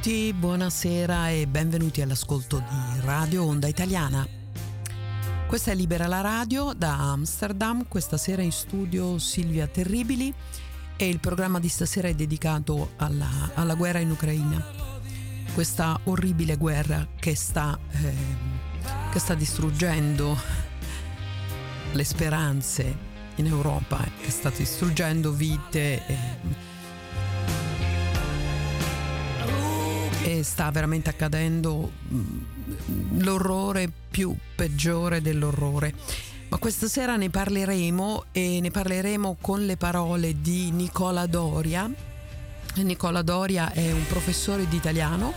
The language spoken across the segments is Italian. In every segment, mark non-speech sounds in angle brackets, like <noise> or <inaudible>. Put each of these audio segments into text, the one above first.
Tutti, buonasera e benvenuti all'ascolto di Radio Onda Italiana. Questa è Libera la Radio da Amsterdam, questa sera in studio Silvia Terribili e il programma di stasera è dedicato alla, alla guerra in Ucraina. Questa orribile guerra che sta, eh, che sta distruggendo le speranze in Europa, che sta distruggendo vite. Eh, e sta veramente accadendo mm, l'orrore più peggiore dell'orrore. Ma questa sera ne parleremo e ne parleremo con le parole di Nicola Doria. Nicola Doria è un professore di italiano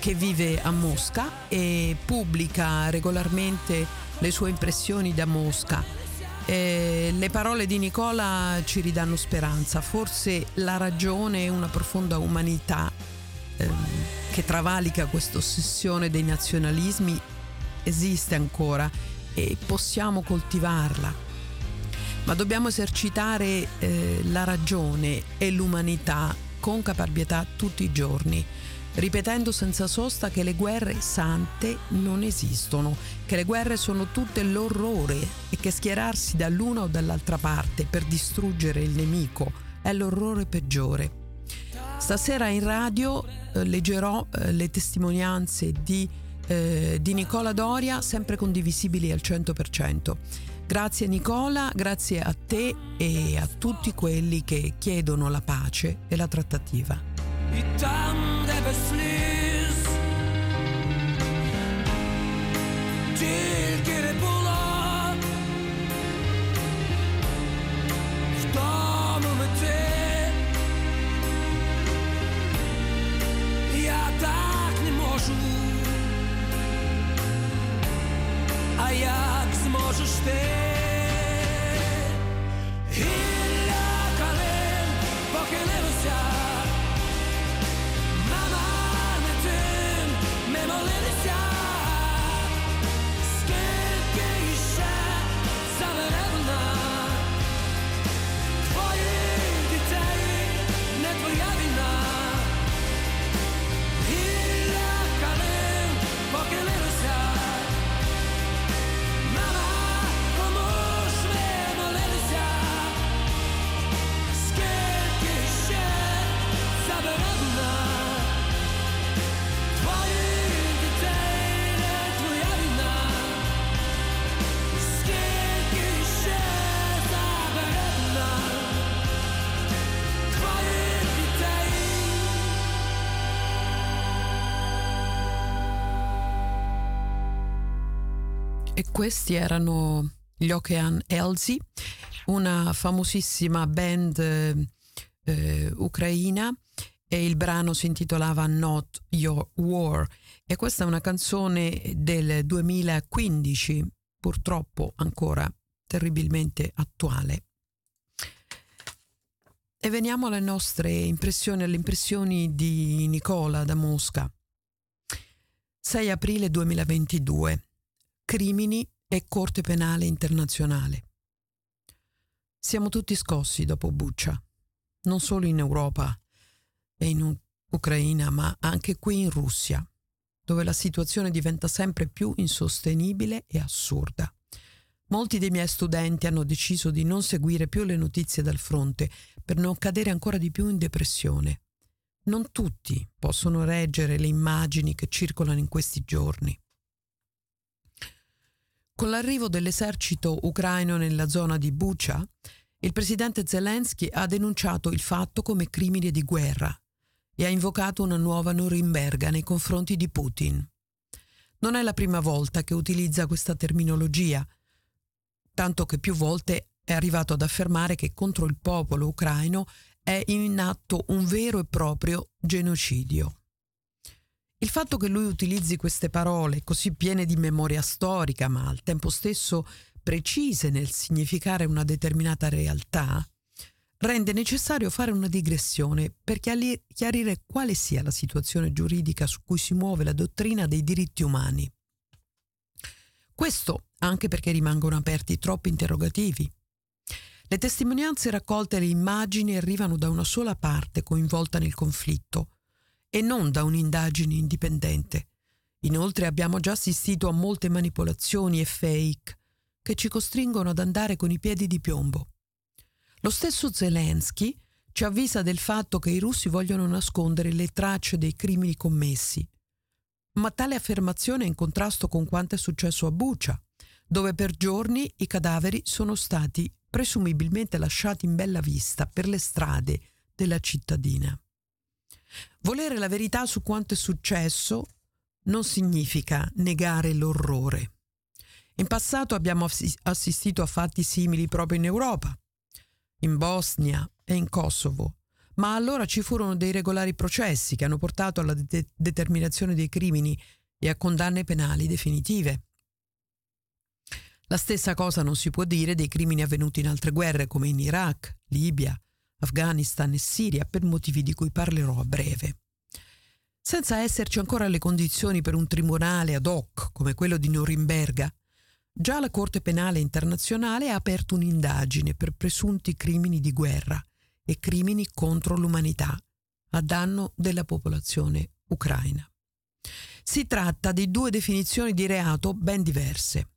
che vive a Mosca e pubblica regolarmente le sue impressioni da Mosca. Eh, le parole di Nicola ci ridanno speranza, forse la ragione e una profonda umanità eh, che travalica questa ossessione dei nazionalismi esiste ancora e possiamo coltivarla. Ma dobbiamo esercitare eh, la ragione e l'umanità con caparbietà tutti i giorni, ripetendo senza sosta che le guerre sante non esistono, che le guerre sono tutte l'orrore e che schierarsi dall'una o dall'altra parte per distruggere il nemico è l'orrore peggiore. Stasera in radio eh, leggerò eh, le testimonianze di, eh, di Nicola Doria, sempre condivisibili al 100%. Grazie Nicola, grazie a te e a tutti quelli che chiedono la pace e la trattativa. a sustenta. E questi erano gli Okean Elsie, una famosissima band eh, ucraina e il brano si intitolava Not Your War e questa è una canzone del 2015, purtroppo ancora terribilmente attuale. E veniamo alle nostre impressioni, alle impressioni di Nicola da Mosca. 6 aprile 2022. Crimini e Corte Penale Internazionale. Siamo tutti scossi dopo Buccia, non solo in Europa e in Ucraina, ma anche qui in Russia, dove la situazione diventa sempre più insostenibile e assurda. Molti dei miei studenti hanno deciso di non seguire più le notizie dal fronte per non cadere ancora di più in depressione. Non tutti possono reggere le immagini che circolano in questi giorni. Con l'arrivo dell'esercito ucraino nella zona di Bucha, il presidente Zelensky ha denunciato il fatto come crimine di guerra e ha invocato una nuova Norimberga nei confronti di Putin. Non è la prima volta che utilizza questa terminologia, tanto che più volte è arrivato ad affermare che contro il popolo ucraino è in atto un vero e proprio genocidio. Il fatto che lui utilizzi queste parole così piene di memoria storica, ma al tempo stesso precise nel significare una determinata realtà, rende necessario fare una digressione per chiarire quale sia la situazione giuridica su cui si muove la dottrina dei diritti umani. Questo anche perché rimangono aperti troppi interrogativi. Le testimonianze raccolte e le immagini arrivano da una sola parte coinvolta nel conflitto e non da un'indagine indipendente. Inoltre abbiamo già assistito a molte manipolazioni e fake che ci costringono ad andare con i piedi di piombo. Lo stesso Zelensky ci avvisa del fatto che i russi vogliono nascondere le tracce dei crimini commessi. Ma tale affermazione è in contrasto con quanto è successo a Bucha, dove per giorni i cadaveri sono stati presumibilmente lasciati in bella vista per le strade della cittadina. Volere la verità su quanto è successo non significa negare l'orrore. In passato abbiamo assistito a fatti simili proprio in Europa, in Bosnia e in Kosovo, ma allora ci furono dei regolari processi che hanno portato alla de- determinazione dei crimini e a condanne penali definitive. La stessa cosa non si può dire dei crimini avvenuti in altre guerre come in Iraq, Libia, Afghanistan e Siria per motivi di cui parlerò a breve. Senza esserci ancora le condizioni per un tribunale ad hoc come quello di Norimberga, già la Corte Penale Internazionale ha aperto un'indagine per presunti crimini di guerra e crimini contro l'umanità a danno della popolazione ucraina. Si tratta di due definizioni di reato ben diverse.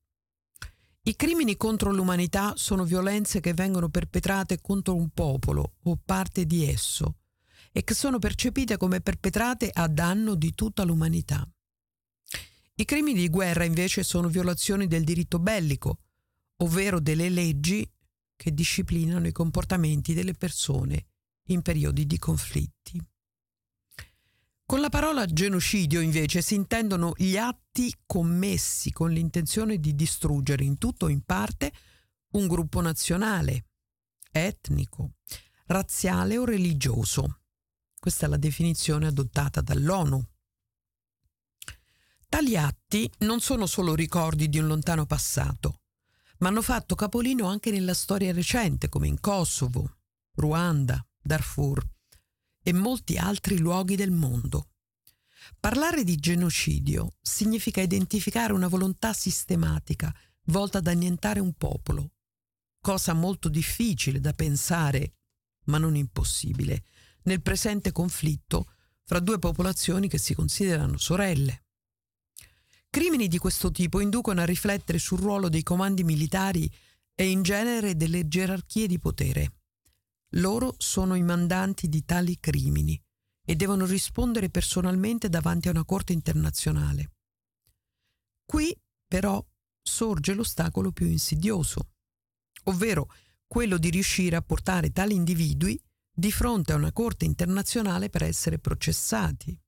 I crimini contro l'umanità sono violenze che vengono perpetrate contro un popolo o parte di esso e che sono percepite come perpetrate a danno di tutta l'umanità. I crimini di guerra invece sono violazioni del diritto bellico, ovvero delle leggi che disciplinano i comportamenti delle persone in periodi di conflitti. Con la parola genocidio invece si intendono gli atti commessi con l'intenzione di distruggere in tutto o in parte un gruppo nazionale, etnico, razziale o religioso. Questa è la definizione adottata dall'ONU. Tali atti non sono solo ricordi di un lontano passato, ma hanno fatto capolino anche nella storia recente, come in Kosovo, Ruanda, Darfur e molti altri luoghi del mondo. Parlare di genocidio significa identificare una volontà sistematica volta ad annientare un popolo, cosa molto difficile da pensare, ma non impossibile, nel presente conflitto fra due popolazioni che si considerano sorelle. Crimini di questo tipo inducono a riflettere sul ruolo dei comandi militari e in genere delle gerarchie di potere. Loro sono i mandanti di tali crimini e devono rispondere personalmente davanti a una corte internazionale. Qui però sorge l'ostacolo più insidioso, ovvero quello di riuscire a portare tali individui di fronte a una corte internazionale per essere processati.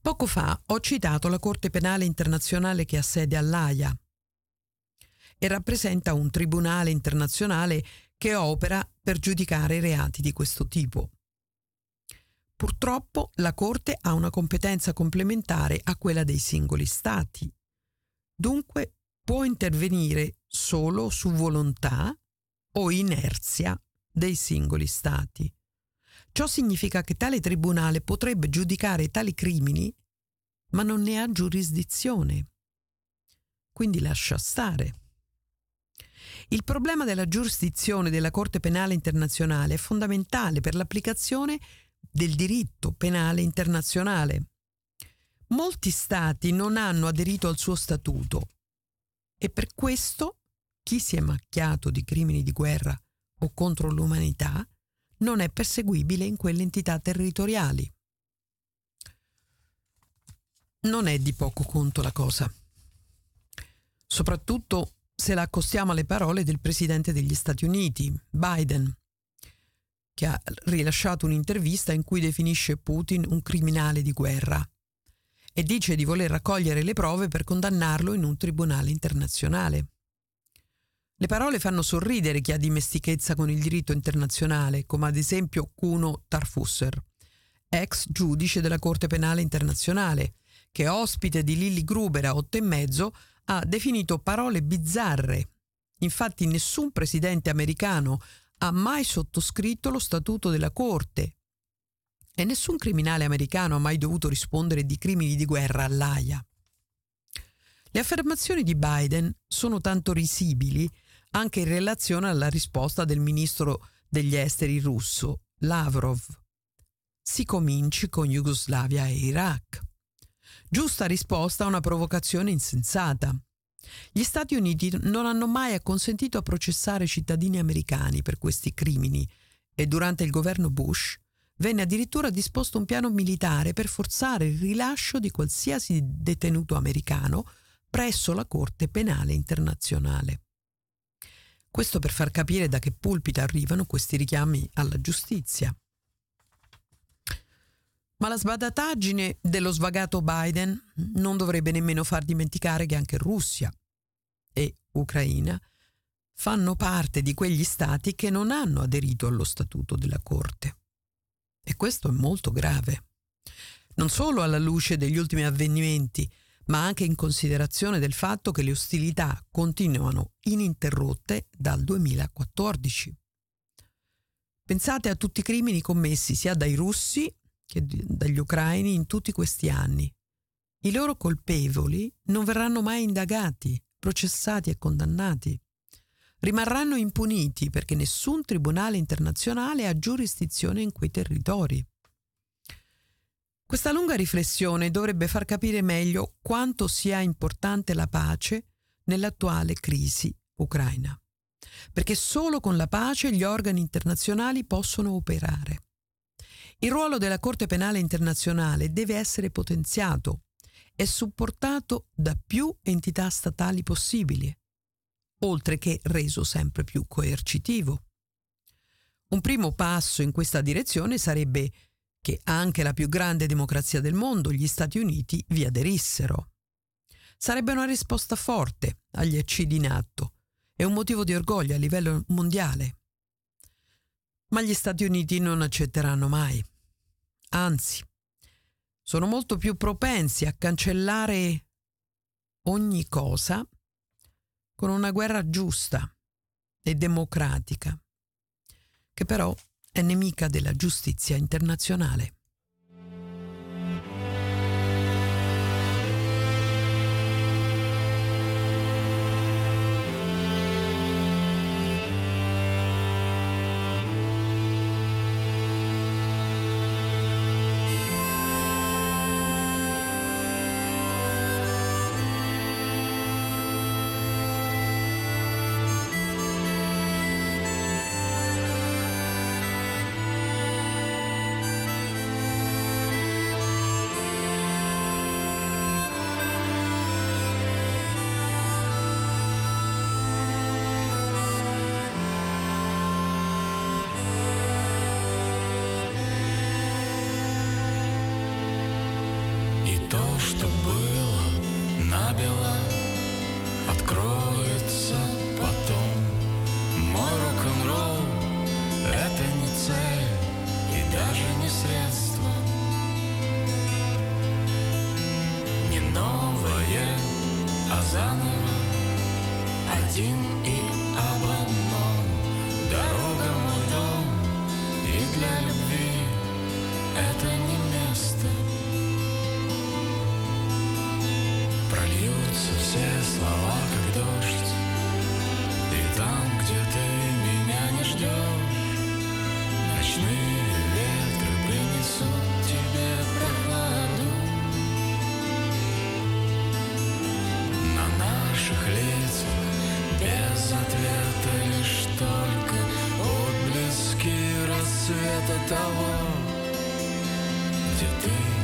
Poco fa ho citato la Corte Penale Internazionale che ha sede all'AIA e rappresenta un tribunale internazionale che opera per giudicare reati di questo tipo. Purtroppo la Corte ha una competenza complementare a quella dei singoli Stati. Dunque può intervenire solo su volontà o inerzia dei singoli Stati. Ciò significa che tale tribunale potrebbe giudicare tali crimini, ma non ne ha giurisdizione. Quindi lascia stare. Il problema della giurisdizione della Corte Penale Internazionale è fondamentale per l'applicazione del diritto penale internazionale. Molti Stati non hanno aderito al suo statuto e per questo chi si è macchiato di crimini di guerra o contro l'umanità non è perseguibile in quelle entità territoriali. Non è di poco conto la cosa, soprattutto se la accostiamo alle parole del Presidente degli Stati Uniti, Biden, che ha rilasciato un'intervista in cui definisce Putin un criminale di guerra e dice di voler raccogliere le prove per condannarlo in un tribunale internazionale. Le parole fanno sorridere chi ha dimestichezza con il diritto internazionale, come ad esempio Kuno Tarfusser, ex giudice della Corte Penale Internazionale, che ospite di Lilly Gruber a otto e mezzo ha definito parole bizzarre. Infatti nessun presidente americano ha mai sottoscritto lo statuto della Corte e nessun criminale americano ha mai dovuto rispondere di crimini di guerra all'AIA. Le affermazioni di Biden sono tanto risibili anche in relazione alla risposta del ministro degli esteri russo, Lavrov. Si cominci con Jugoslavia e Iraq. Giusta risposta a una provocazione insensata. Gli Stati Uniti non hanno mai acconsentito a processare cittadini americani per questi crimini e durante il governo Bush venne addirittura disposto un piano militare per forzare il rilascio di qualsiasi detenuto americano presso la Corte Penale Internazionale. Questo per far capire da che pulpito arrivano questi richiami alla giustizia. Ma la sbadataggine dello svagato Biden non dovrebbe nemmeno far dimenticare che anche Russia e Ucraina fanno parte di quegli stati che non hanno aderito allo statuto della Corte. E questo è molto grave. Non solo alla luce degli ultimi avvenimenti, ma anche in considerazione del fatto che le ostilità continuano ininterrotte dal 2014. Pensate a tutti i crimini commessi sia dai russi dagli ucraini in tutti questi anni. I loro colpevoli non verranno mai indagati, processati e condannati. Rimarranno impuniti perché nessun tribunale internazionale ha giurisdizione in quei territori. Questa lunga riflessione dovrebbe far capire meglio quanto sia importante la pace nell'attuale crisi ucraina, perché solo con la pace gli organi internazionali possono operare. Il ruolo della Corte Penale Internazionale deve essere potenziato e supportato da più entità statali possibili, oltre che reso sempre più coercitivo. Un primo passo in questa direzione sarebbe che anche la più grande democrazia del mondo, gli Stati Uniti, vi aderissero. Sarebbe una risposta forte agli eccidi in atto e un motivo di orgoglio a livello mondiale. Ma gli Stati Uniti non accetteranno mai. Anzi, sono molto più propensi a cancellare ogni cosa con una guerra giusta e democratica, che però è nemica della giustizia internazionale. Все слова как дождь И там, где ты меня не ждешь Ночные ветры принесут тебе прохладу. На наших лицах без ответа лишь только Отблески рассвета того Где ты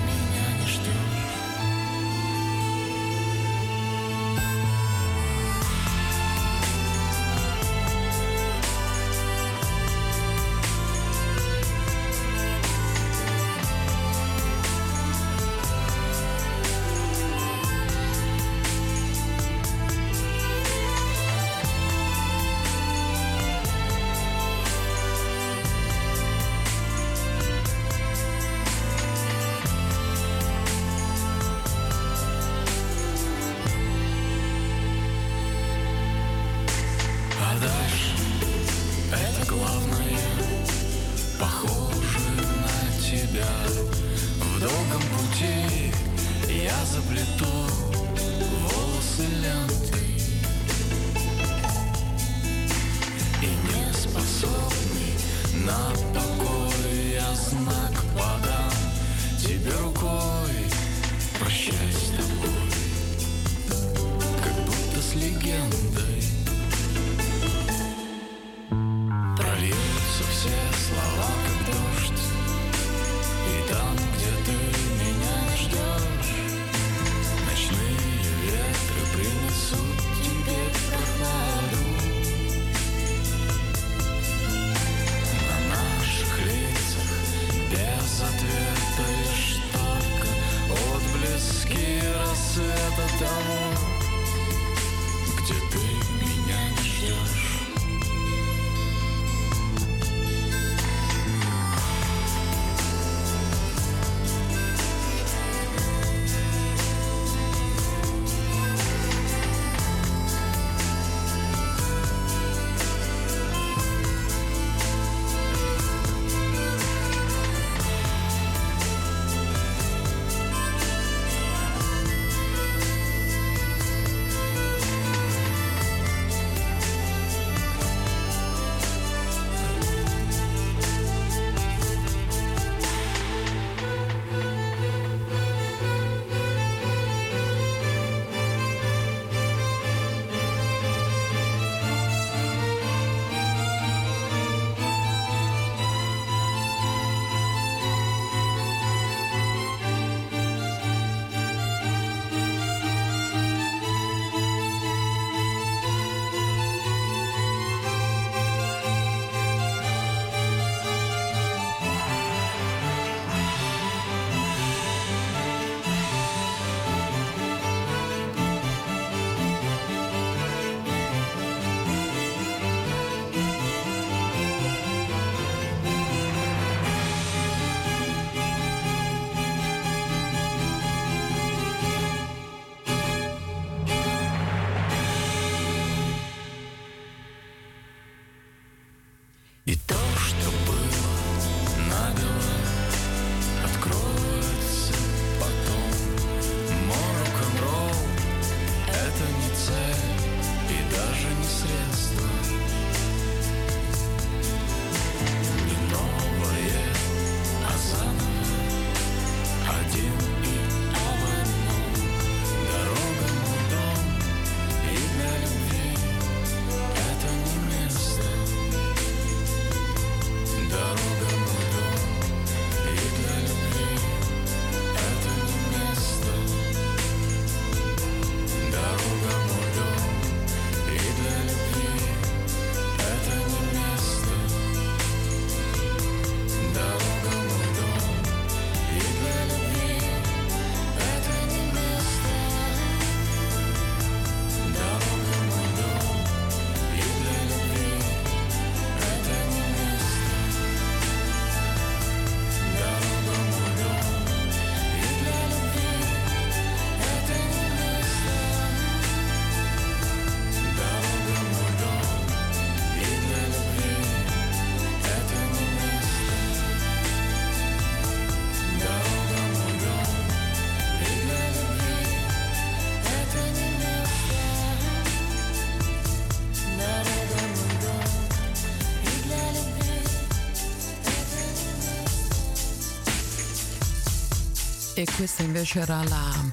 e questa invece era la,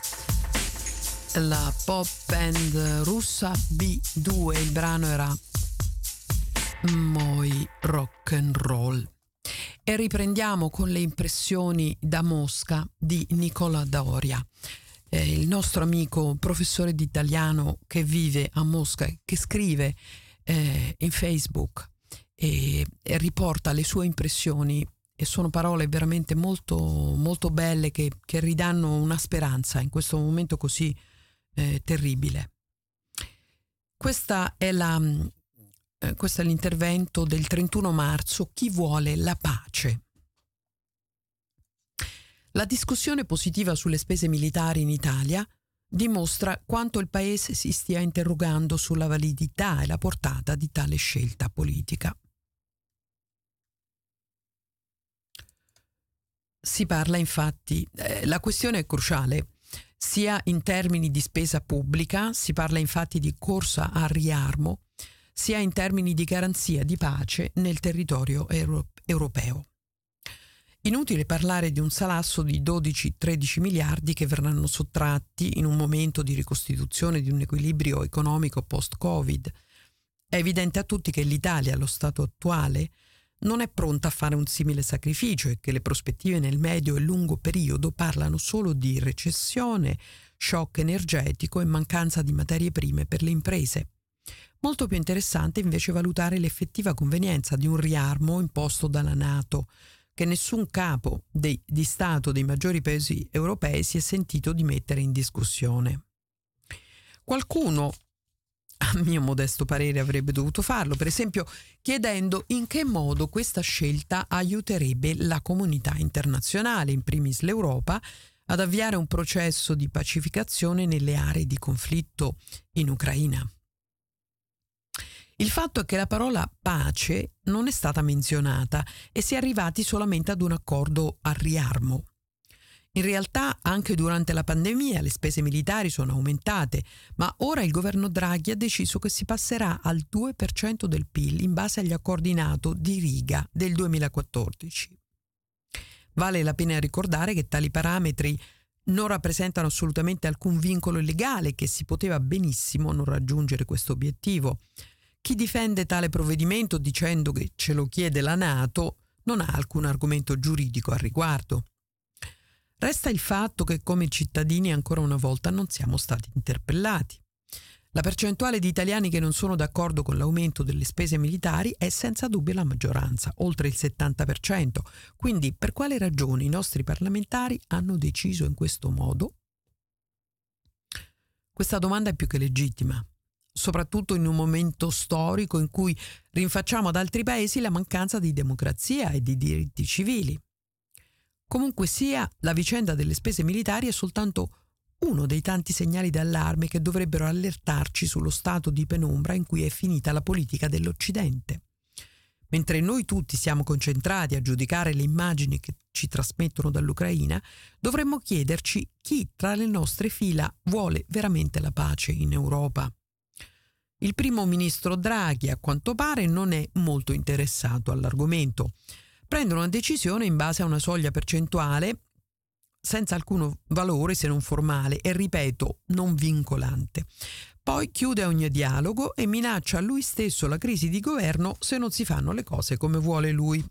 la pop band russa B2, il brano era Moi Rock and Roll. E riprendiamo con le impressioni da Mosca di Nicola Doria, eh, il nostro amico professore di italiano che vive a Mosca, che scrive eh, in Facebook e, e riporta le sue impressioni e sono parole veramente molto, molto belle che, che, ridanno una speranza in questo momento così eh, terribile. Questa è la, eh, questo è l'intervento del 31 marzo, Chi vuole la pace. La discussione positiva sulle spese militari in Italia dimostra quanto il Paese si stia interrogando sulla validità e la portata di tale scelta politica. Si parla infatti, eh, la questione è cruciale, sia in termini di spesa pubblica, si parla infatti di corsa al riarmo, sia in termini di garanzia di pace nel territorio euro- europeo. Inutile parlare di un salasso di 12-13 miliardi che verranno sottratti in un momento di ricostituzione di un equilibrio economico post-Covid. È evidente a tutti che l'Italia, allo stato attuale, non è pronta a fare un simile sacrificio e che le prospettive nel medio e lungo periodo parlano solo di recessione, shock energetico e mancanza di materie prime per le imprese. Molto più interessante invece valutare l'effettiva convenienza di un riarmo imposto dalla Nato, che nessun capo dei, di Stato dei maggiori paesi europei si è sentito di mettere in discussione. Qualcuno a mio modesto parere avrebbe dovuto farlo, per esempio chiedendo in che modo questa scelta aiuterebbe la comunità internazionale, in primis l'Europa, ad avviare un processo di pacificazione nelle aree di conflitto in Ucraina. Il fatto è che la parola pace non è stata menzionata e si è arrivati solamente ad un accordo al riarmo. In realtà anche durante la pandemia le spese militari sono aumentate, ma ora il governo Draghi ha deciso che si passerà al 2% del PIL in base agli accordi NATO di Riga del 2014. Vale la pena ricordare che tali parametri non rappresentano assolutamente alcun vincolo legale che si poteva benissimo non raggiungere questo obiettivo. Chi difende tale provvedimento dicendo che ce lo chiede la Nato non ha alcun argomento giuridico al riguardo. Resta il fatto che come cittadini ancora una volta non siamo stati interpellati. La percentuale di italiani che non sono d'accordo con l'aumento delle spese militari è senza dubbio la maggioranza, oltre il 70%. Quindi per quale ragione i nostri parlamentari hanno deciso in questo modo? Questa domanda è più che legittima, soprattutto in un momento storico in cui rinfacciamo ad altri paesi la mancanza di democrazia e di diritti civili. Comunque sia, la vicenda delle spese militari è soltanto uno dei tanti segnali d'allarme che dovrebbero allertarci sullo stato di penombra in cui è finita la politica dell'Occidente. Mentre noi tutti siamo concentrati a giudicare le immagini che ci trasmettono dall'Ucraina, dovremmo chiederci chi tra le nostre fila vuole veramente la pace in Europa. Il primo ministro Draghi, a quanto pare, non è molto interessato all'argomento prendono una decisione in base a una soglia percentuale senza alcun valore se non formale e ripeto non vincolante. Poi chiude ogni dialogo e minaccia a lui stesso la crisi di governo se non si fanno le cose come vuole lui.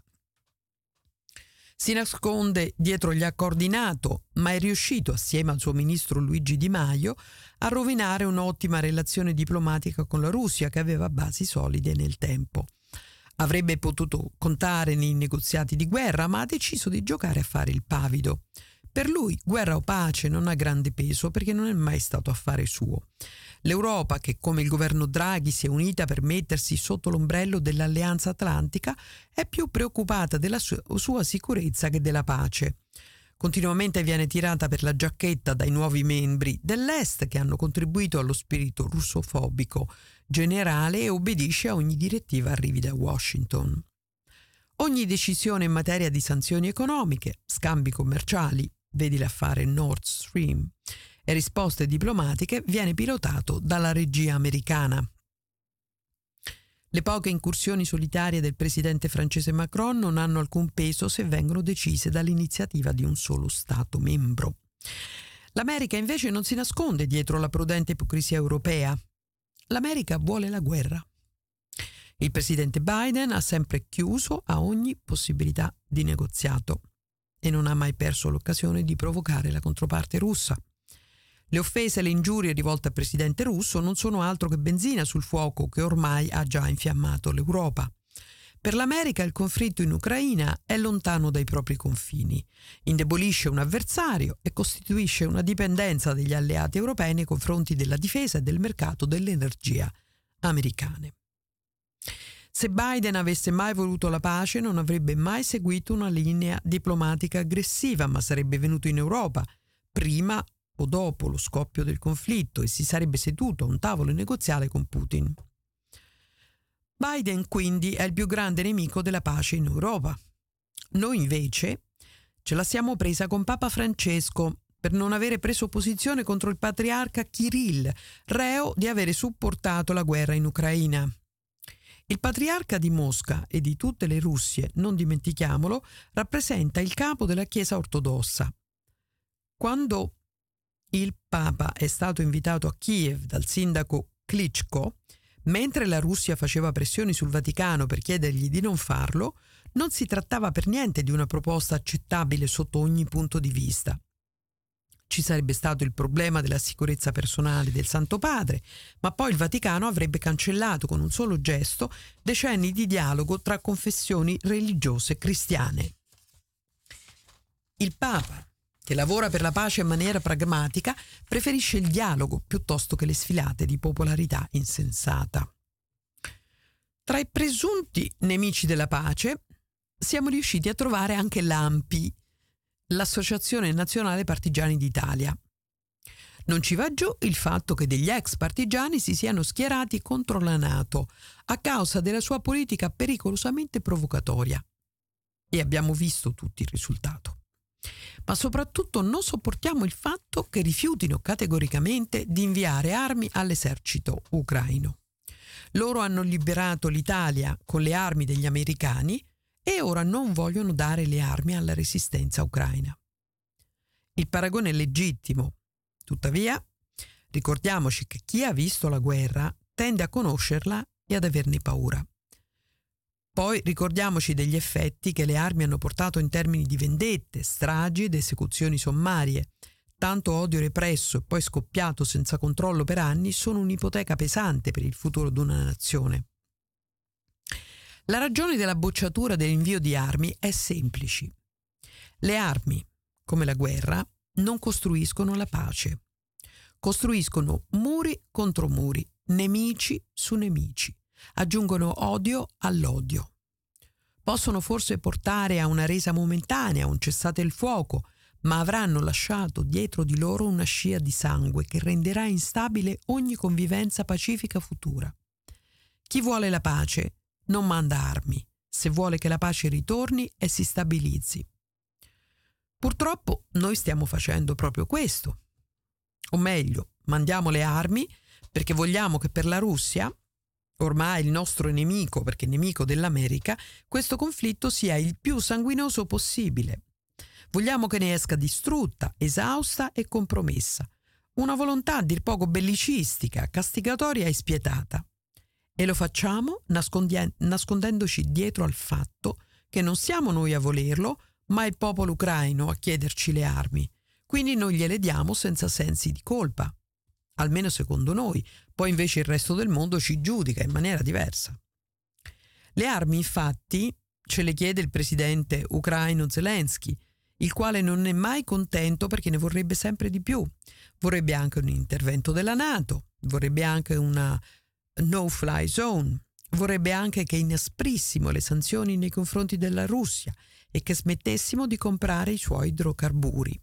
Si nasconde dietro gli accordi NATO, ma è riuscito, assieme al suo ministro Luigi Di Maio, a rovinare un'ottima relazione diplomatica con la Russia che aveva basi solide nel tempo. Avrebbe potuto contare nei negoziati di guerra, ma ha deciso di giocare a fare il pavido. Per lui guerra o pace non ha grande peso perché non è mai stato affare suo. L'Europa, che come il governo Draghi si è unita per mettersi sotto l'ombrello dell'Alleanza Atlantica, è più preoccupata della sua sicurezza che della pace. Continuamente viene tirata per la giacchetta dai nuovi membri dell'Est che hanno contribuito allo spirito russofobico generale e obbedisce a ogni direttiva arrivi da Washington. Ogni decisione in materia di sanzioni economiche, scambi commerciali, vedi l'affare Nord Stream, e risposte diplomatiche viene pilotato dalla regia americana. Le poche incursioni solitarie del presidente francese Macron non hanno alcun peso se vengono decise dall'iniziativa di un solo Stato membro. L'America invece non si nasconde dietro la prudente ipocrisia europea. L'America vuole la guerra. Il presidente Biden ha sempre chiuso a ogni possibilità di negoziato e non ha mai perso l'occasione di provocare la controparte russa. Le offese e le ingiurie rivolte al presidente russo non sono altro che benzina sul fuoco che ormai ha già infiammato l'Europa. Per l'America il conflitto in Ucraina è lontano dai propri confini, indebolisce un avversario e costituisce una dipendenza degli alleati europei nei confronti della difesa e del mercato dell'energia americane. Se Biden avesse mai voluto la pace non avrebbe mai seguito una linea diplomatica aggressiva, ma sarebbe venuto in Europa prima o dopo lo scoppio del conflitto e si sarebbe seduto a un tavolo negoziale con Putin. Biden quindi è il più grande nemico della pace in Europa. Noi invece ce la siamo presa con Papa Francesco per non avere preso posizione contro il patriarca Kirill, reo di avere supportato la guerra in Ucraina. Il patriarca di Mosca e di tutte le Russie, non dimentichiamolo, rappresenta il capo della Chiesa ortodossa. Quando il Papa è stato invitato a Kiev dal sindaco Klitschko, mentre la Russia faceva pressioni sul Vaticano per chiedergli di non farlo, non si trattava per niente di una proposta accettabile sotto ogni punto di vista. Ci sarebbe stato il problema della sicurezza personale del Santo Padre, ma poi il Vaticano avrebbe cancellato con un solo gesto decenni di dialogo tra confessioni religiose cristiane. Il Papa, che lavora per la pace in maniera pragmatica, preferisce il dialogo piuttosto che le sfilate di popolarità insensata. Tra i presunti nemici della pace siamo riusciti a trovare anche l'AMPI, l'Associazione Nazionale Partigiani d'Italia. Non ci va giù il fatto che degli ex partigiani si siano schierati contro la Nato a causa della sua politica pericolosamente provocatoria. E abbiamo visto tutti il risultato. Ma soprattutto non sopportiamo il fatto che rifiutino categoricamente di inviare armi all'esercito ucraino. Loro hanno liberato l'Italia con le armi degli americani e ora non vogliono dare le armi alla resistenza ucraina. Il paragone è legittimo, tuttavia ricordiamoci che chi ha visto la guerra tende a conoscerla e ad averne paura. Poi ricordiamoci degli effetti che le armi hanno portato in termini di vendette, stragi ed esecuzioni sommarie. Tanto odio represso e poi scoppiato senza controllo per anni sono un'ipoteca pesante per il futuro di una nazione. La ragione della bocciatura dell'invio di armi è semplice. Le armi, come la guerra, non costruiscono la pace. Costruiscono muri contro muri, nemici su nemici. Aggiungono odio all'odio. Possono forse portare a una resa momentanea, un cessate il fuoco, ma avranno lasciato dietro di loro una scia di sangue che renderà instabile ogni convivenza pacifica futura. Chi vuole la pace non manda armi se vuole che la pace ritorni e si stabilizzi. Purtroppo noi stiamo facendo proprio questo. O meglio, mandiamo le armi perché vogliamo che per la Russia, ormai il nostro nemico perché nemico dell'America, questo conflitto sia il più sanguinoso possibile. Vogliamo che ne esca distrutta, esausta e compromessa. Una volontà a dir poco bellicistica, castigatoria e spietata. E lo facciamo nascondendoci dietro al fatto che non siamo noi a volerlo, ma il popolo ucraino a chiederci le armi. Quindi noi gliele diamo senza sensi di colpa. Almeno secondo noi, poi invece il resto del mondo ci giudica in maniera diversa. Le armi, infatti, ce le chiede il presidente ucraino Zelensky, il quale non è mai contento perché ne vorrebbe sempre di più. Vorrebbe anche un intervento della Nato, vorrebbe anche una no-fly zone. Vorrebbe anche che inasprissimo le sanzioni nei confronti della Russia e che smettessimo di comprare i suoi idrocarburi.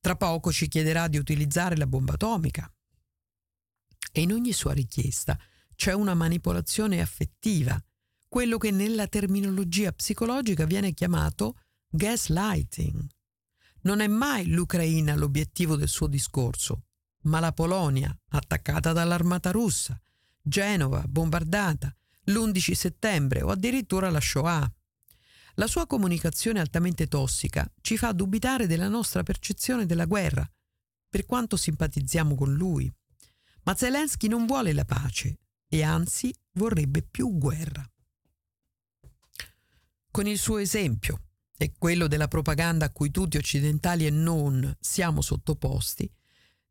Tra poco ci chiederà di utilizzare la bomba atomica. E in ogni sua richiesta c'è una manipolazione affettiva, quello che nella terminologia psicologica viene chiamato gaslighting. Non è mai l'Ucraina l'obiettivo del suo discorso, ma la Polonia, attaccata dall'armata russa, Genova bombardata, l'11 settembre o addirittura la Shoah. La sua comunicazione altamente tossica ci fa dubitare della nostra percezione della guerra, per quanto simpatizziamo con lui. Ma Zelensky non vuole la pace e anzi vorrebbe più guerra. Con il suo esempio e quello della propaganda a cui tutti occidentali e non siamo sottoposti,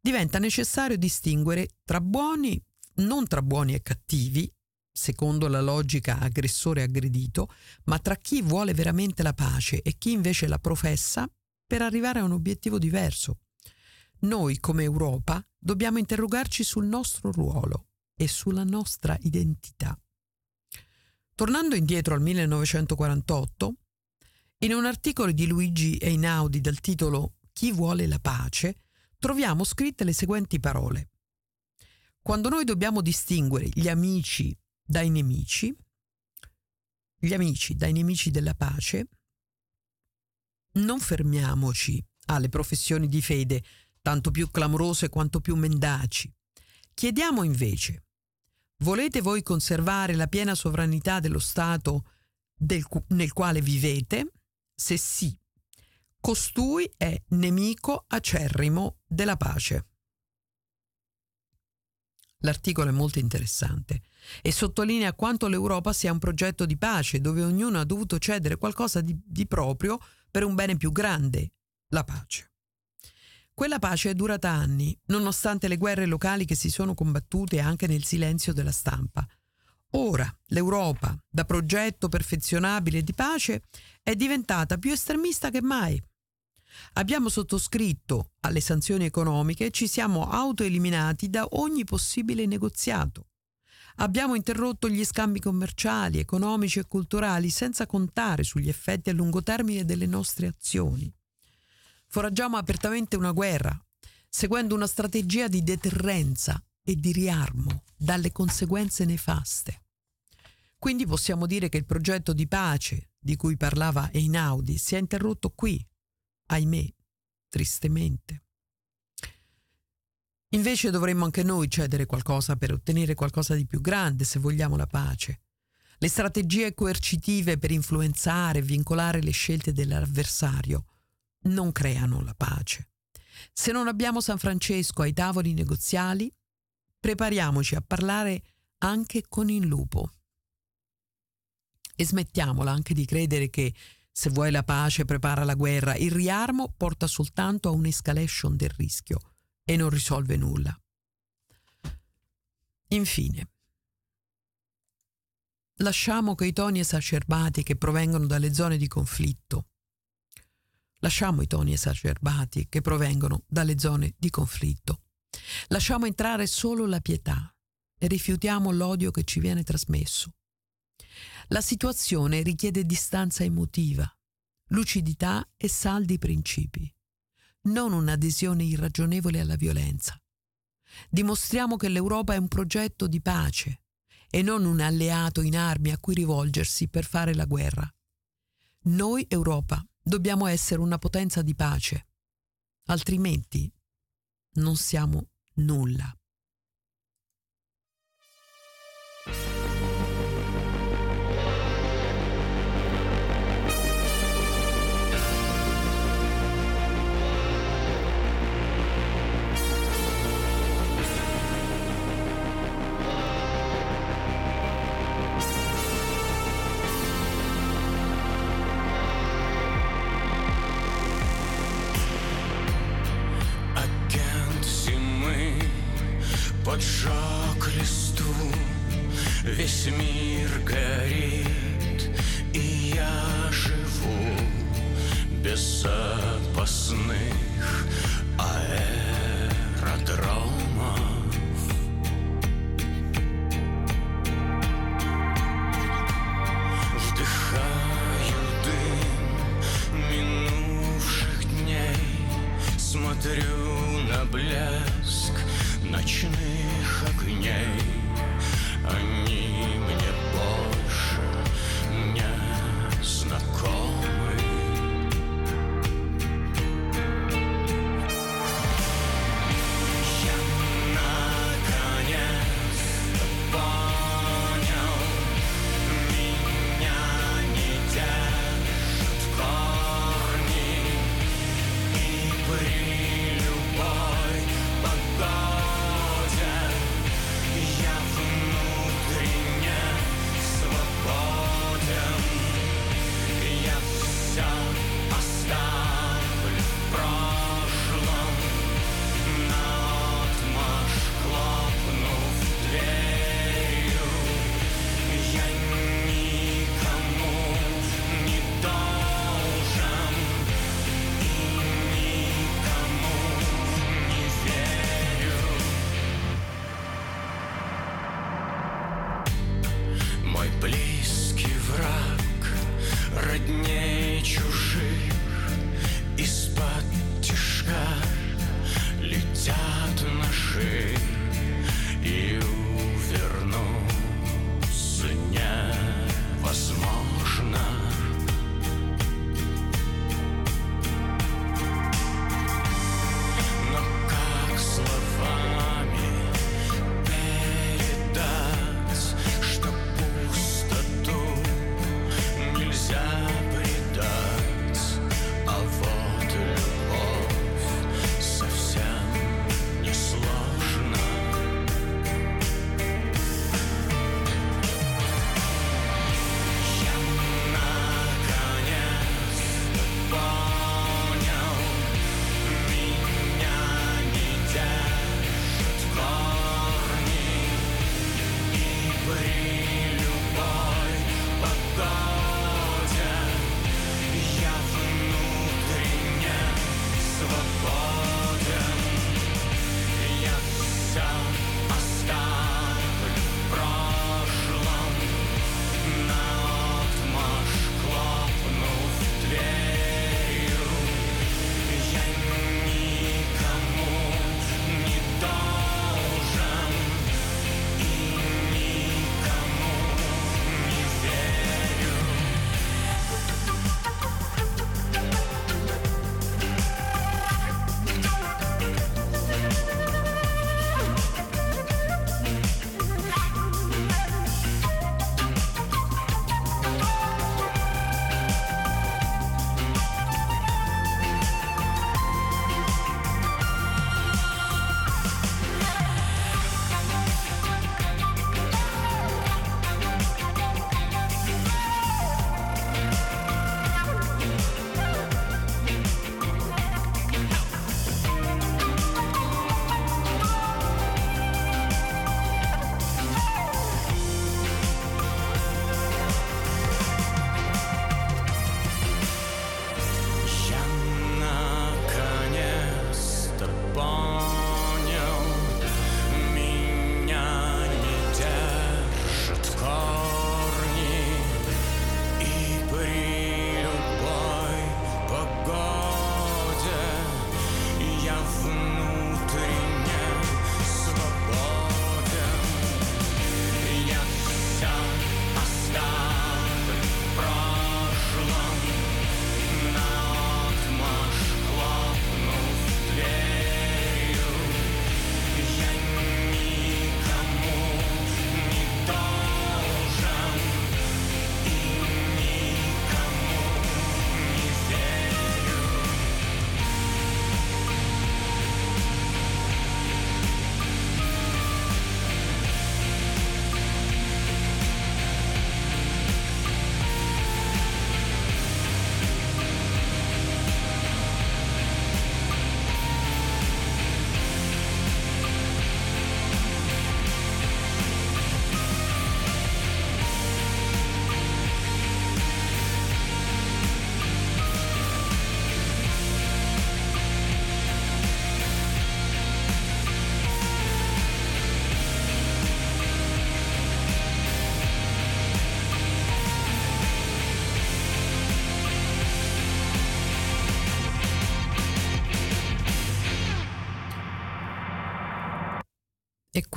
diventa necessario distinguere tra buoni, non tra buoni e cattivi, secondo la logica aggressore aggredito, ma tra chi vuole veramente la pace e chi invece la professa per arrivare a un obiettivo diverso. Noi come Europa dobbiamo interrogarci sul nostro ruolo e sulla nostra identità. Tornando indietro al 1948, in un articolo di Luigi Einaudi dal titolo Chi vuole la pace, troviamo scritte le seguenti parole. Quando noi dobbiamo distinguere gli amici dai nemici, gli amici dai nemici della pace, non fermiamoci alle professioni di fede, tanto più clamorose quanto più mendaci. Chiediamo invece, volete voi conservare la piena sovranità dello Stato del, nel quale vivete? Se sì, costui è nemico acerrimo della pace. L'articolo è molto interessante e sottolinea quanto l'Europa sia un progetto di pace dove ognuno ha dovuto cedere qualcosa di, di proprio per un bene più grande, la pace. Quella pace è durata anni, nonostante le guerre locali che si sono combattute anche nel silenzio della stampa. Ora l'Europa, da progetto perfezionabile di pace, è diventata più estremista che mai. Abbiamo sottoscritto alle sanzioni economiche e ci siamo autoeliminati da ogni possibile negoziato. Abbiamo interrotto gli scambi commerciali, economici e culturali senza contare sugli effetti a lungo termine delle nostre azioni. Foraggiamo apertamente una guerra, seguendo una strategia di deterrenza e di riarmo dalle conseguenze nefaste. Quindi possiamo dire che il progetto di pace di cui parlava Einaudi si è interrotto qui, ahimè, tristemente. Invece dovremmo anche noi cedere qualcosa per ottenere qualcosa di più grande se vogliamo la pace. Le strategie coercitive per influenzare e vincolare le scelte dell'avversario non creano la pace. Se non abbiamo San Francesco ai tavoli negoziali, prepariamoci a parlare anche con il lupo. E smettiamola anche di credere che se vuoi la pace prepara la guerra, il riarmo porta soltanto a un'escalation del rischio e non risolve nulla. Infine, lasciamo che i toni esacerbati che provengono dalle zone di conflitto, lasciamo i toni esacerbati che provengono dalle zone di conflitto Lasciamo entrare solo la pietà e rifiutiamo l'odio che ci viene trasmesso. La situazione richiede distanza emotiva, lucidità e saldi principi, non un'adesione irragionevole alla violenza. Dimostriamo che l'Europa è un progetto di pace e non un alleato in armi a cui rivolgersi per fare la guerra. Noi, Europa, dobbiamo essere una potenza di pace, altrimenti non siamo nulla.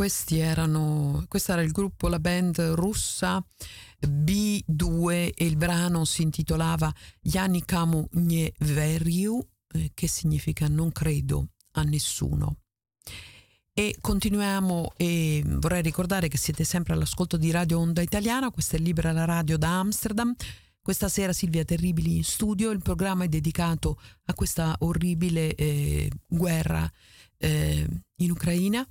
Questi erano, questo era il gruppo, la band russa B2 e il brano si intitolava Yanikamu nie veriu, eh, che significa non credo a nessuno. E continuiamo e vorrei ricordare che siete sempre all'ascolto di Radio Onda Italiana, questa è Libera la Radio da Amsterdam. Questa sera Silvia Terribili in studio, il programma è dedicato a questa orribile eh, guerra eh, in Ucraina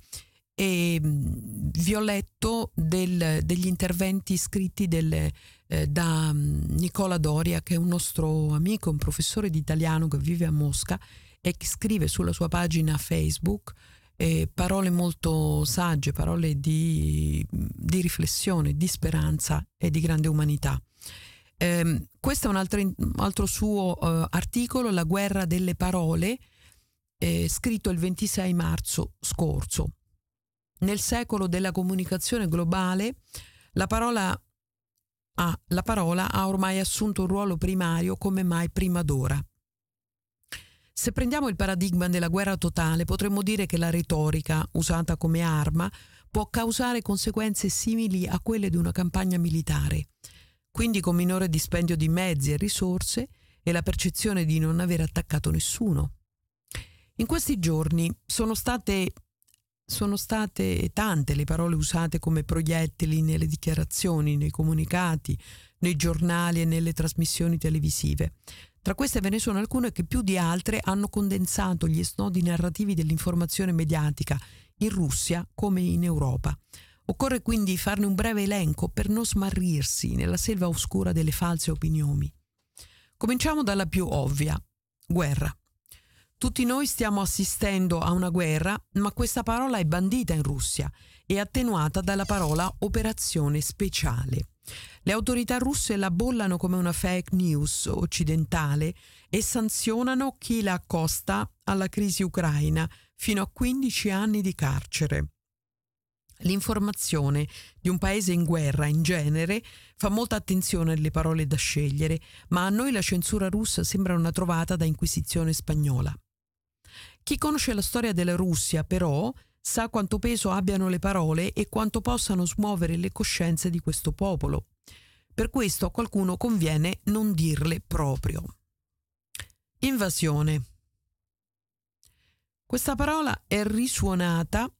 e mh, vi ho letto del- degli interventi scritti del, eh, da mh, Nicola Doria, che è un nostro amico, un professore di italiano che vive a Mosca e che scrive sulla sua pagina Facebook eh, parole molto sagge, parole di, di riflessione, di speranza e di grande umanità. Ehm, questo è un altro, in- altro suo eh, articolo, La guerra delle parole, eh, scritto il 26 marzo scorso. Nel secolo della comunicazione globale la parola ah, la parola ha ormai assunto un ruolo primario come mai prima d'ora. Se prendiamo il paradigma della guerra totale, potremmo dire che la retorica, usata come arma, può causare conseguenze simili a quelle di una campagna militare, quindi con minore dispendio di mezzi e risorse e la percezione di non aver attaccato nessuno. In questi giorni sono state, sono state tante le parole usate come proiettili nelle dichiarazioni, nei comunicati, nei giornali e nelle trasmissioni televisive. Tra queste ve ne sono alcune che più di altre hanno condensato gli snodi narrativi dell'informazione mediatica in Russia come in Europa. Occorre quindi farne un breve elenco per non smarrirsi nella selva oscura delle false opinioni. Cominciamo dalla più ovvia, guerra. Tutti noi stiamo assistendo a una guerra, ma questa parola è bandita in Russia e attenuata dalla parola operazione speciale. Le autorità russe la bollano come una fake news occidentale e sanzionano chi la accosta alla crisi ucraina fino a 15 anni di carcere. L'informazione di un paese in guerra in genere fa molta attenzione alle parole da scegliere, ma a noi la censura russa sembra una trovata da inquisizione spagnola. Chi conosce la storia della Russia, però, sa quanto peso abbiano le parole e quanto possano smuovere le coscienze di questo popolo. Per questo a qualcuno conviene non dirle proprio. Invasione. Questa parola è risuonata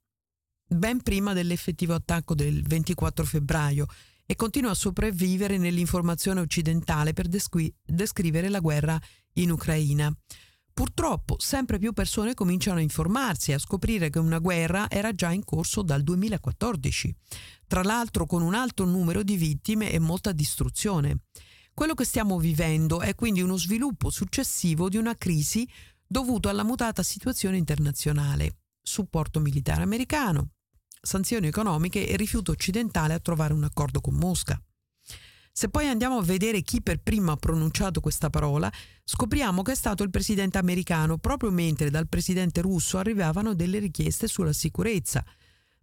ben prima dell'effettivo attacco del 24 febbraio e continua a sopravvivere nell'informazione occidentale per descri- descrivere la guerra in Ucraina. Purtroppo sempre più persone cominciano a informarsi e a scoprire che una guerra era già in corso dal 2014, tra l'altro con un alto numero di vittime e molta distruzione. Quello che stiamo vivendo è quindi uno sviluppo successivo di una crisi dovuto alla mutata situazione internazionale, supporto militare americano, sanzioni economiche e rifiuto occidentale a trovare un accordo con Mosca. Se poi andiamo a vedere chi per primo ha pronunciato questa parola, scopriamo che è stato il presidente americano, proprio mentre dal presidente russo arrivavano delle richieste sulla sicurezza.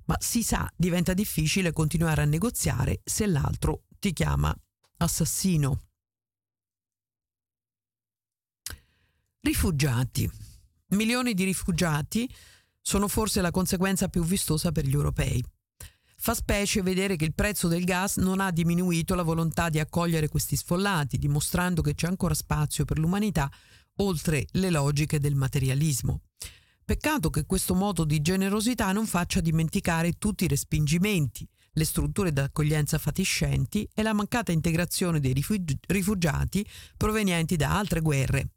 Ma si sa, diventa difficile continuare a negoziare se l'altro ti chiama assassino. Rifugiati. Milioni di rifugiati sono forse la conseguenza più vistosa per gli europei. Fa specie vedere che il prezzo del gas non ha diminuito la volontà di accogliere questi sfollati, dimostrando che c'è ancora spazio per l'umanità oltre le logiche del materialismo. Peccato che questo modo di generosità non faccia dimenticare tutti i respingimenti, le strutture d'accoglienza fatiscenti e la mancata integrazione dei rifugiati provenienti da altre guerre,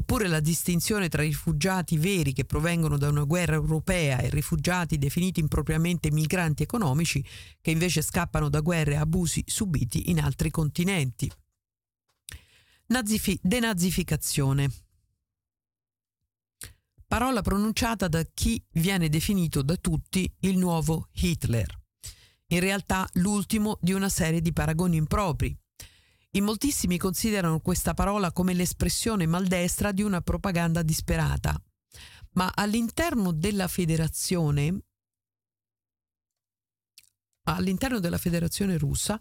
oppure la distinzione tra rifugiati veri che provengono da una guerra europea e rifugiati definiti impropriamente migranti economici che invece scappano da guerre e abusi subiti in altri continenti. Nazifi- denazificazione. Parola pronunciata da chi viene definito da tutti il nuovo Hitler. In realtà l'ultimo di una serie di paragoni impropri, in moltissimi considerano questa parola come l'espressione maldestra di una propaganda disperata, ma all'interno della federazione, all'interno della federazione russa,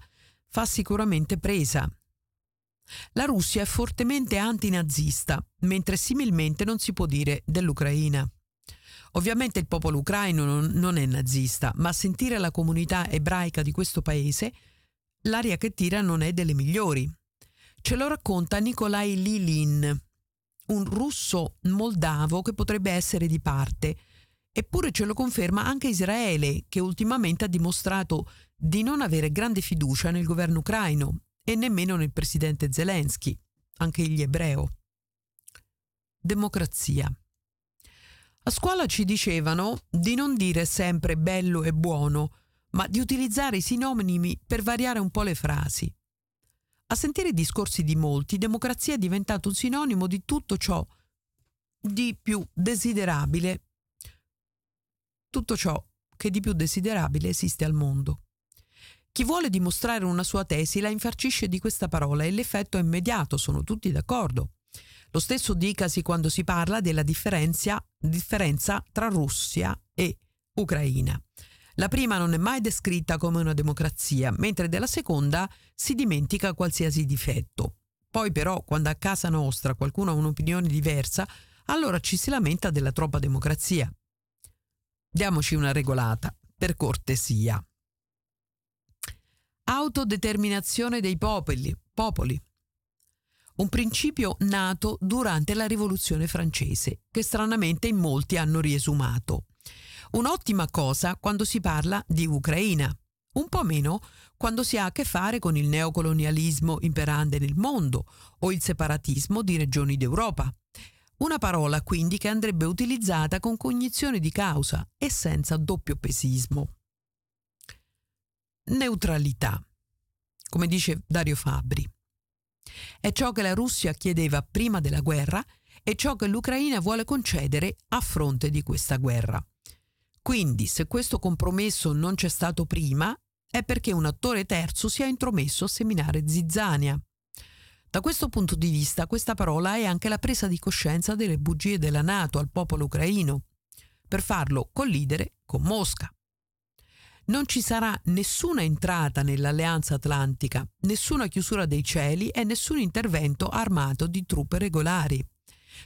fa sicuramente presa. La Russia è fortemente antinazista, mentre similmente non si può dire dell'Ucraina. Ovviamente il popolo ucraino non, non, è nazista, ma sentire la comunità ebraica di questo paese l'aria che tira non è delle migliori. Ce lo racconta Nikolai Lilin, un russo moldavo che potrebbe essere di parte. Eppure ce lo conferma anche Israele, che ultimamente ha dimostrato di non avere grande fiducia nel governo ucraino e nemmeno nel presidente Zelensky, anche egli ebreo. Democrazia. A scuola ci dicevano di non dire sempre bello e buono, ma di utilizzare i sinonimi per variare un po' le frasi. A sentire i discorsi di molti, democrazia è diventato un sinonimo di tutto ciò di più desiderabile, tutto ciò che di più desiderabile esiste al mondo. Chi vuole dimostrare una sua tesi la infarcisce di questa parola e l'effetto è immediato, sono tutti d'accordo. Lo stesso dicasi quando si parla della differenza, differenza tra Russia e Ucraina. La prima non è mai descritta come una democrazia, mentre della seconda si dimentica qualsiasi difetto. Poi però, quando a casa nostra qualcuno ha un'opinione diversa, allora ci si lamenta della troppa democrazia. Diamoci una regolata, per cortesia. Autodeterminazione dei popoli, popoli. Un principio nato durante la rivoluzione francese, che stranamente in molti hanno riesumato. Un'ottima cosa quando si parla di Ucraina, un po' meno quando si ha a che fare con il neocolonialismo imperante nel mondo o il separatismo di regioni d'Europa. Una parola quindi che andrebbe utilizzata con cognizione di causa e senza doppio pesismo. Neutralità, come dice Dario Fabri. È ciò che la Russia chiedeva prima della guerra e ciò che l'Ucraina vuole concedere a fronte di questa guerra. Quindi, se questo compromesso non c'è stato prima, è perché un attore terzo si è intromesso a seminare zizzania. Da questo punto di vista, questa parola è anche la presa di coscienza delle bugie della Nato al popolo ucraino, per farlo collidere con Mosca. Non ci sarà nessuna entrata nell'alleanza atlantica, nessuna chiusura dei cieli e nessun intervento armato di truppe regolari.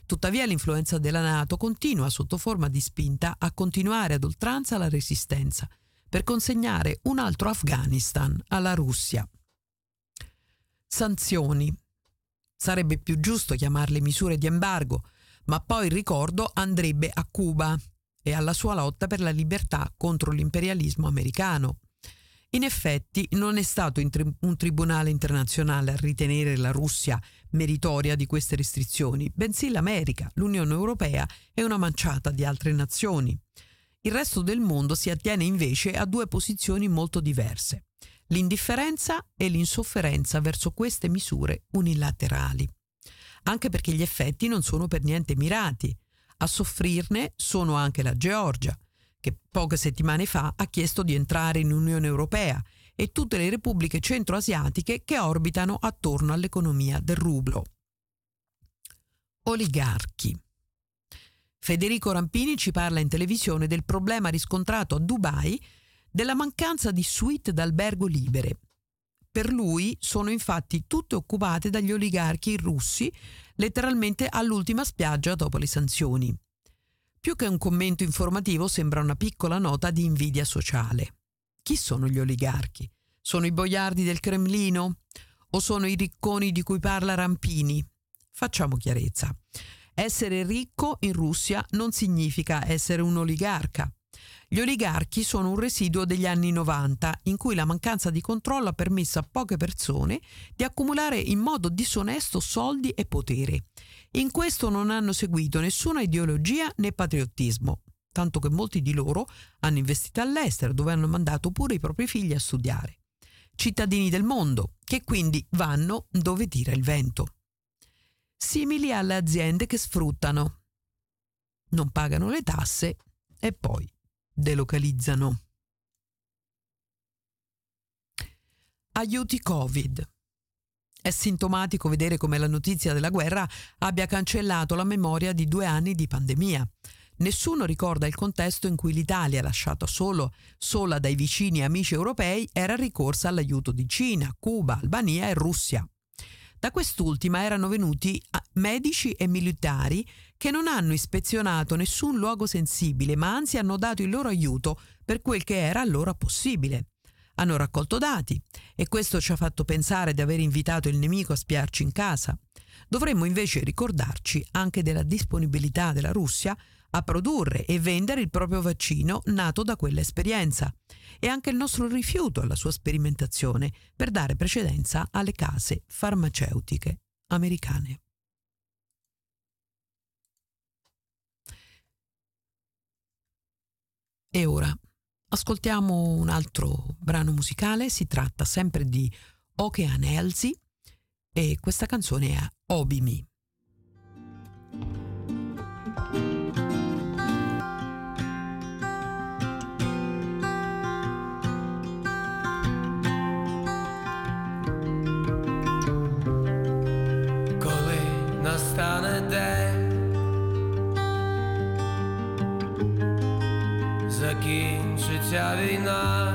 Tuttavia l'influenza della Nato continua sotto forma di spinta a continuare ad oltranza la resistenza per consegnare un altro Afghanistan alla Russia. Sanzioni. Sarebbe più giusto chiamarle misure di embargo, ma poi il ricordo andrebbe a Cuba e alla sua lotta per la libertà contro l'imperialismo americano. In effetti non è stato un tribunale internazionale a ritenere la Russia meritoria di queste restrizioni, bensì l'America, l'Unione Europea e una manciata di altre nazioni. Il resto del mondo si attiene invece a due posizioni molto diverse, l'indifferenza e l'insofferenza verso queste misure unilaterali. Anche perché gli effetti non sono per niente mirati. A soffrirne sono anche la Georgia, che poche settimane fa ha chiesto di entrare in Unione Europea e tutte le repubbliche centroasiatiche che orbitano attorno all'economia del rublo. Oligarchi. Federico Rampini ci parla in televisione del problema riscontrato a Dubai della mancanza di suite d'albergo libere. Per lui sono infatti tutte occupate dagli oligarchi russi, letteralmente all'ultima spiaggia dopo le sanzioni. Più che un commento informativo sembra una piccola nota di invidia sociale. Chi sono gli oligarchi? Sono i boiardi del Cremlino? O sono i ricconi di cui parla Rampini? Facciamo chiarezza. Essere ricco in Russia non significa essere un oligarca. Gli oligarchi sono un residuo degli anni 90 in cui la mancanza di controllo ha permesso a poche persone di accumulare in modo disonesto soldi e potere. In questo non hanno seguito nessuna ideologia né patriottismo, tanto che molti di loro hanno investito all'estero dove hanno mandato pure i propri figli a studiare. Cittadini del mondo, che quindi vanno dove tira il vento. Simili alle aziende che sfruttano, non pagano le tasse e poi delocalizzano. Aiuti Covid. È sintomatico vedere come la notizia della guerra abbia cancellato la memoria di due anni di pandemia. Nessuno ricorda il contesto in cui l'Italia, lasciata solo, sola dai vicini e amici europei, era ricorsa all'aiuto di Cina, Cuba, Albania e Russia. Da quest'ultima erano venuti medici e militari che non hanno ispezionato nessun luogo sensibile, ma anzi hanno dato il loro aiuto per quel che era allora possibile. Hanno raccolto dati e questo ci ha fatto pensare di aver invitato il nemico a spiarci in casa. Dovremmo invece ricordarci anche della disponibilità della Russia a produrre e vendere il proprio vaccino nato da quell'esperienza e anche il nostro rifiuto alla sua sperimentazione per dare precedenza alle case farmaceutiche americane. E ora ascoltiamo un altro brano musicale, si tratta sempre di Okean Elsie e questa canzone è Obimi. день, закінчиться ця війна,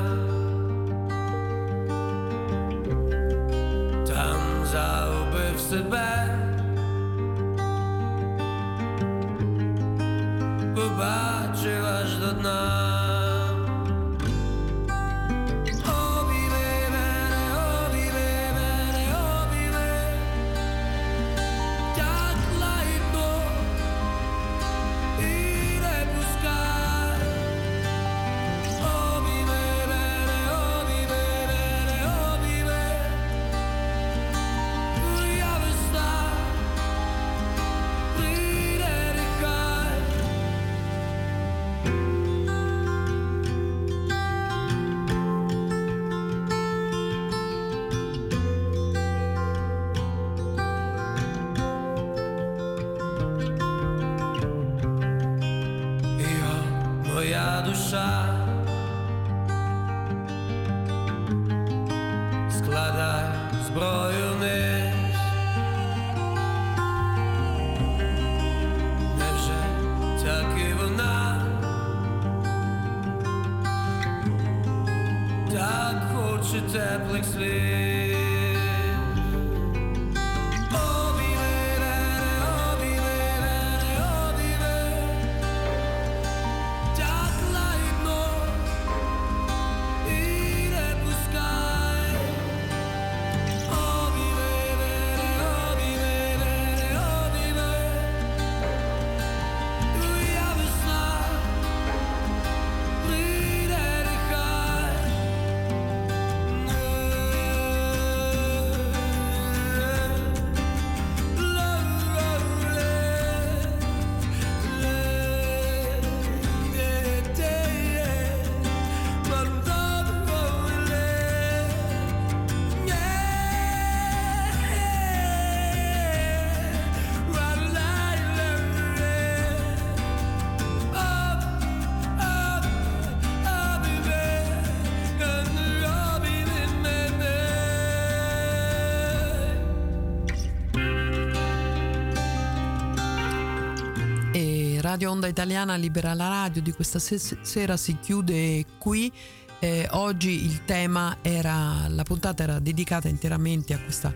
Radio Onda Italiana Libera la Radio di questa sera si chiude qui. Eh, oggi il tema era, la puntata era dedicata interamente a questa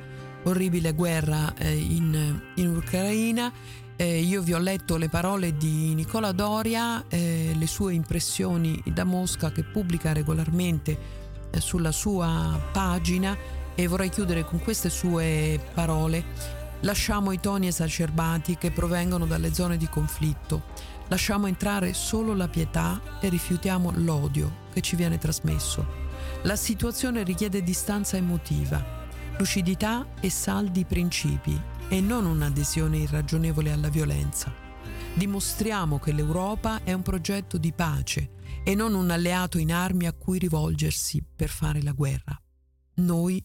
orribile guerra eh, in, in, Ucraina. Eh, io vi ho letto le parole di Nicola Doria, eh, le sue impressioni da Mosca che pubblica regolarmente eh, sulla sua pagina e vorrei chiudere con queste sue parole. Lasciamo i toni esacerbati che provengono dalle zone di conflitto. Lasciamo entrare solo la pietà e rifiutiamo l'odio che ci viene trasmesso. La situazione richiede distanza emotiva, lucidità e saldi principi e non un'adesione irragionevole alla violenza. Dimostriamo che l'Europa è un progetto di pace e non un alleato in armi a cui rivolgersi per fare la guerra. Noi,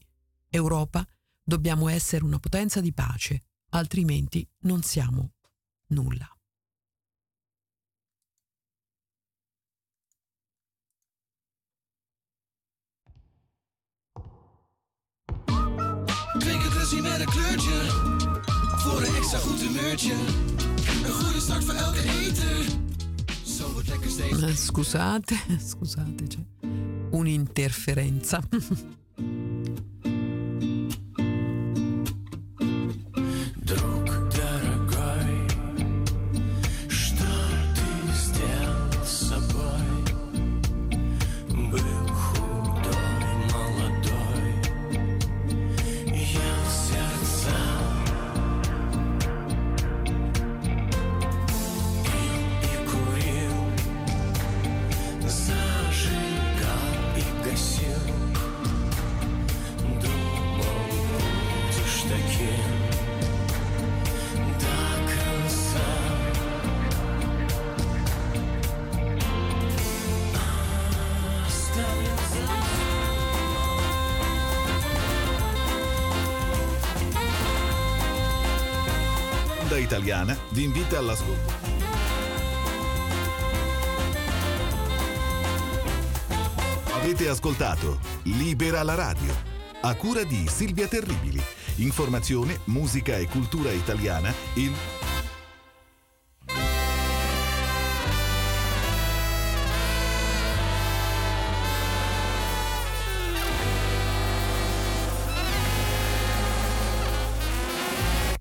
Europa, Dobbiamo essere una potenza di pace, altrimenti non siamo nulla. Ruzie met een kleurtje, voor een extra goed humeurtje. Een goede start voor elke eter. Scusate, <laughs> scusate, c'è un'interferenza. <laughs> all'ascolto. Avete ascoltato Libera la radio, a cura di Silvia Terribili. Informazione, musica e cultura italiana, il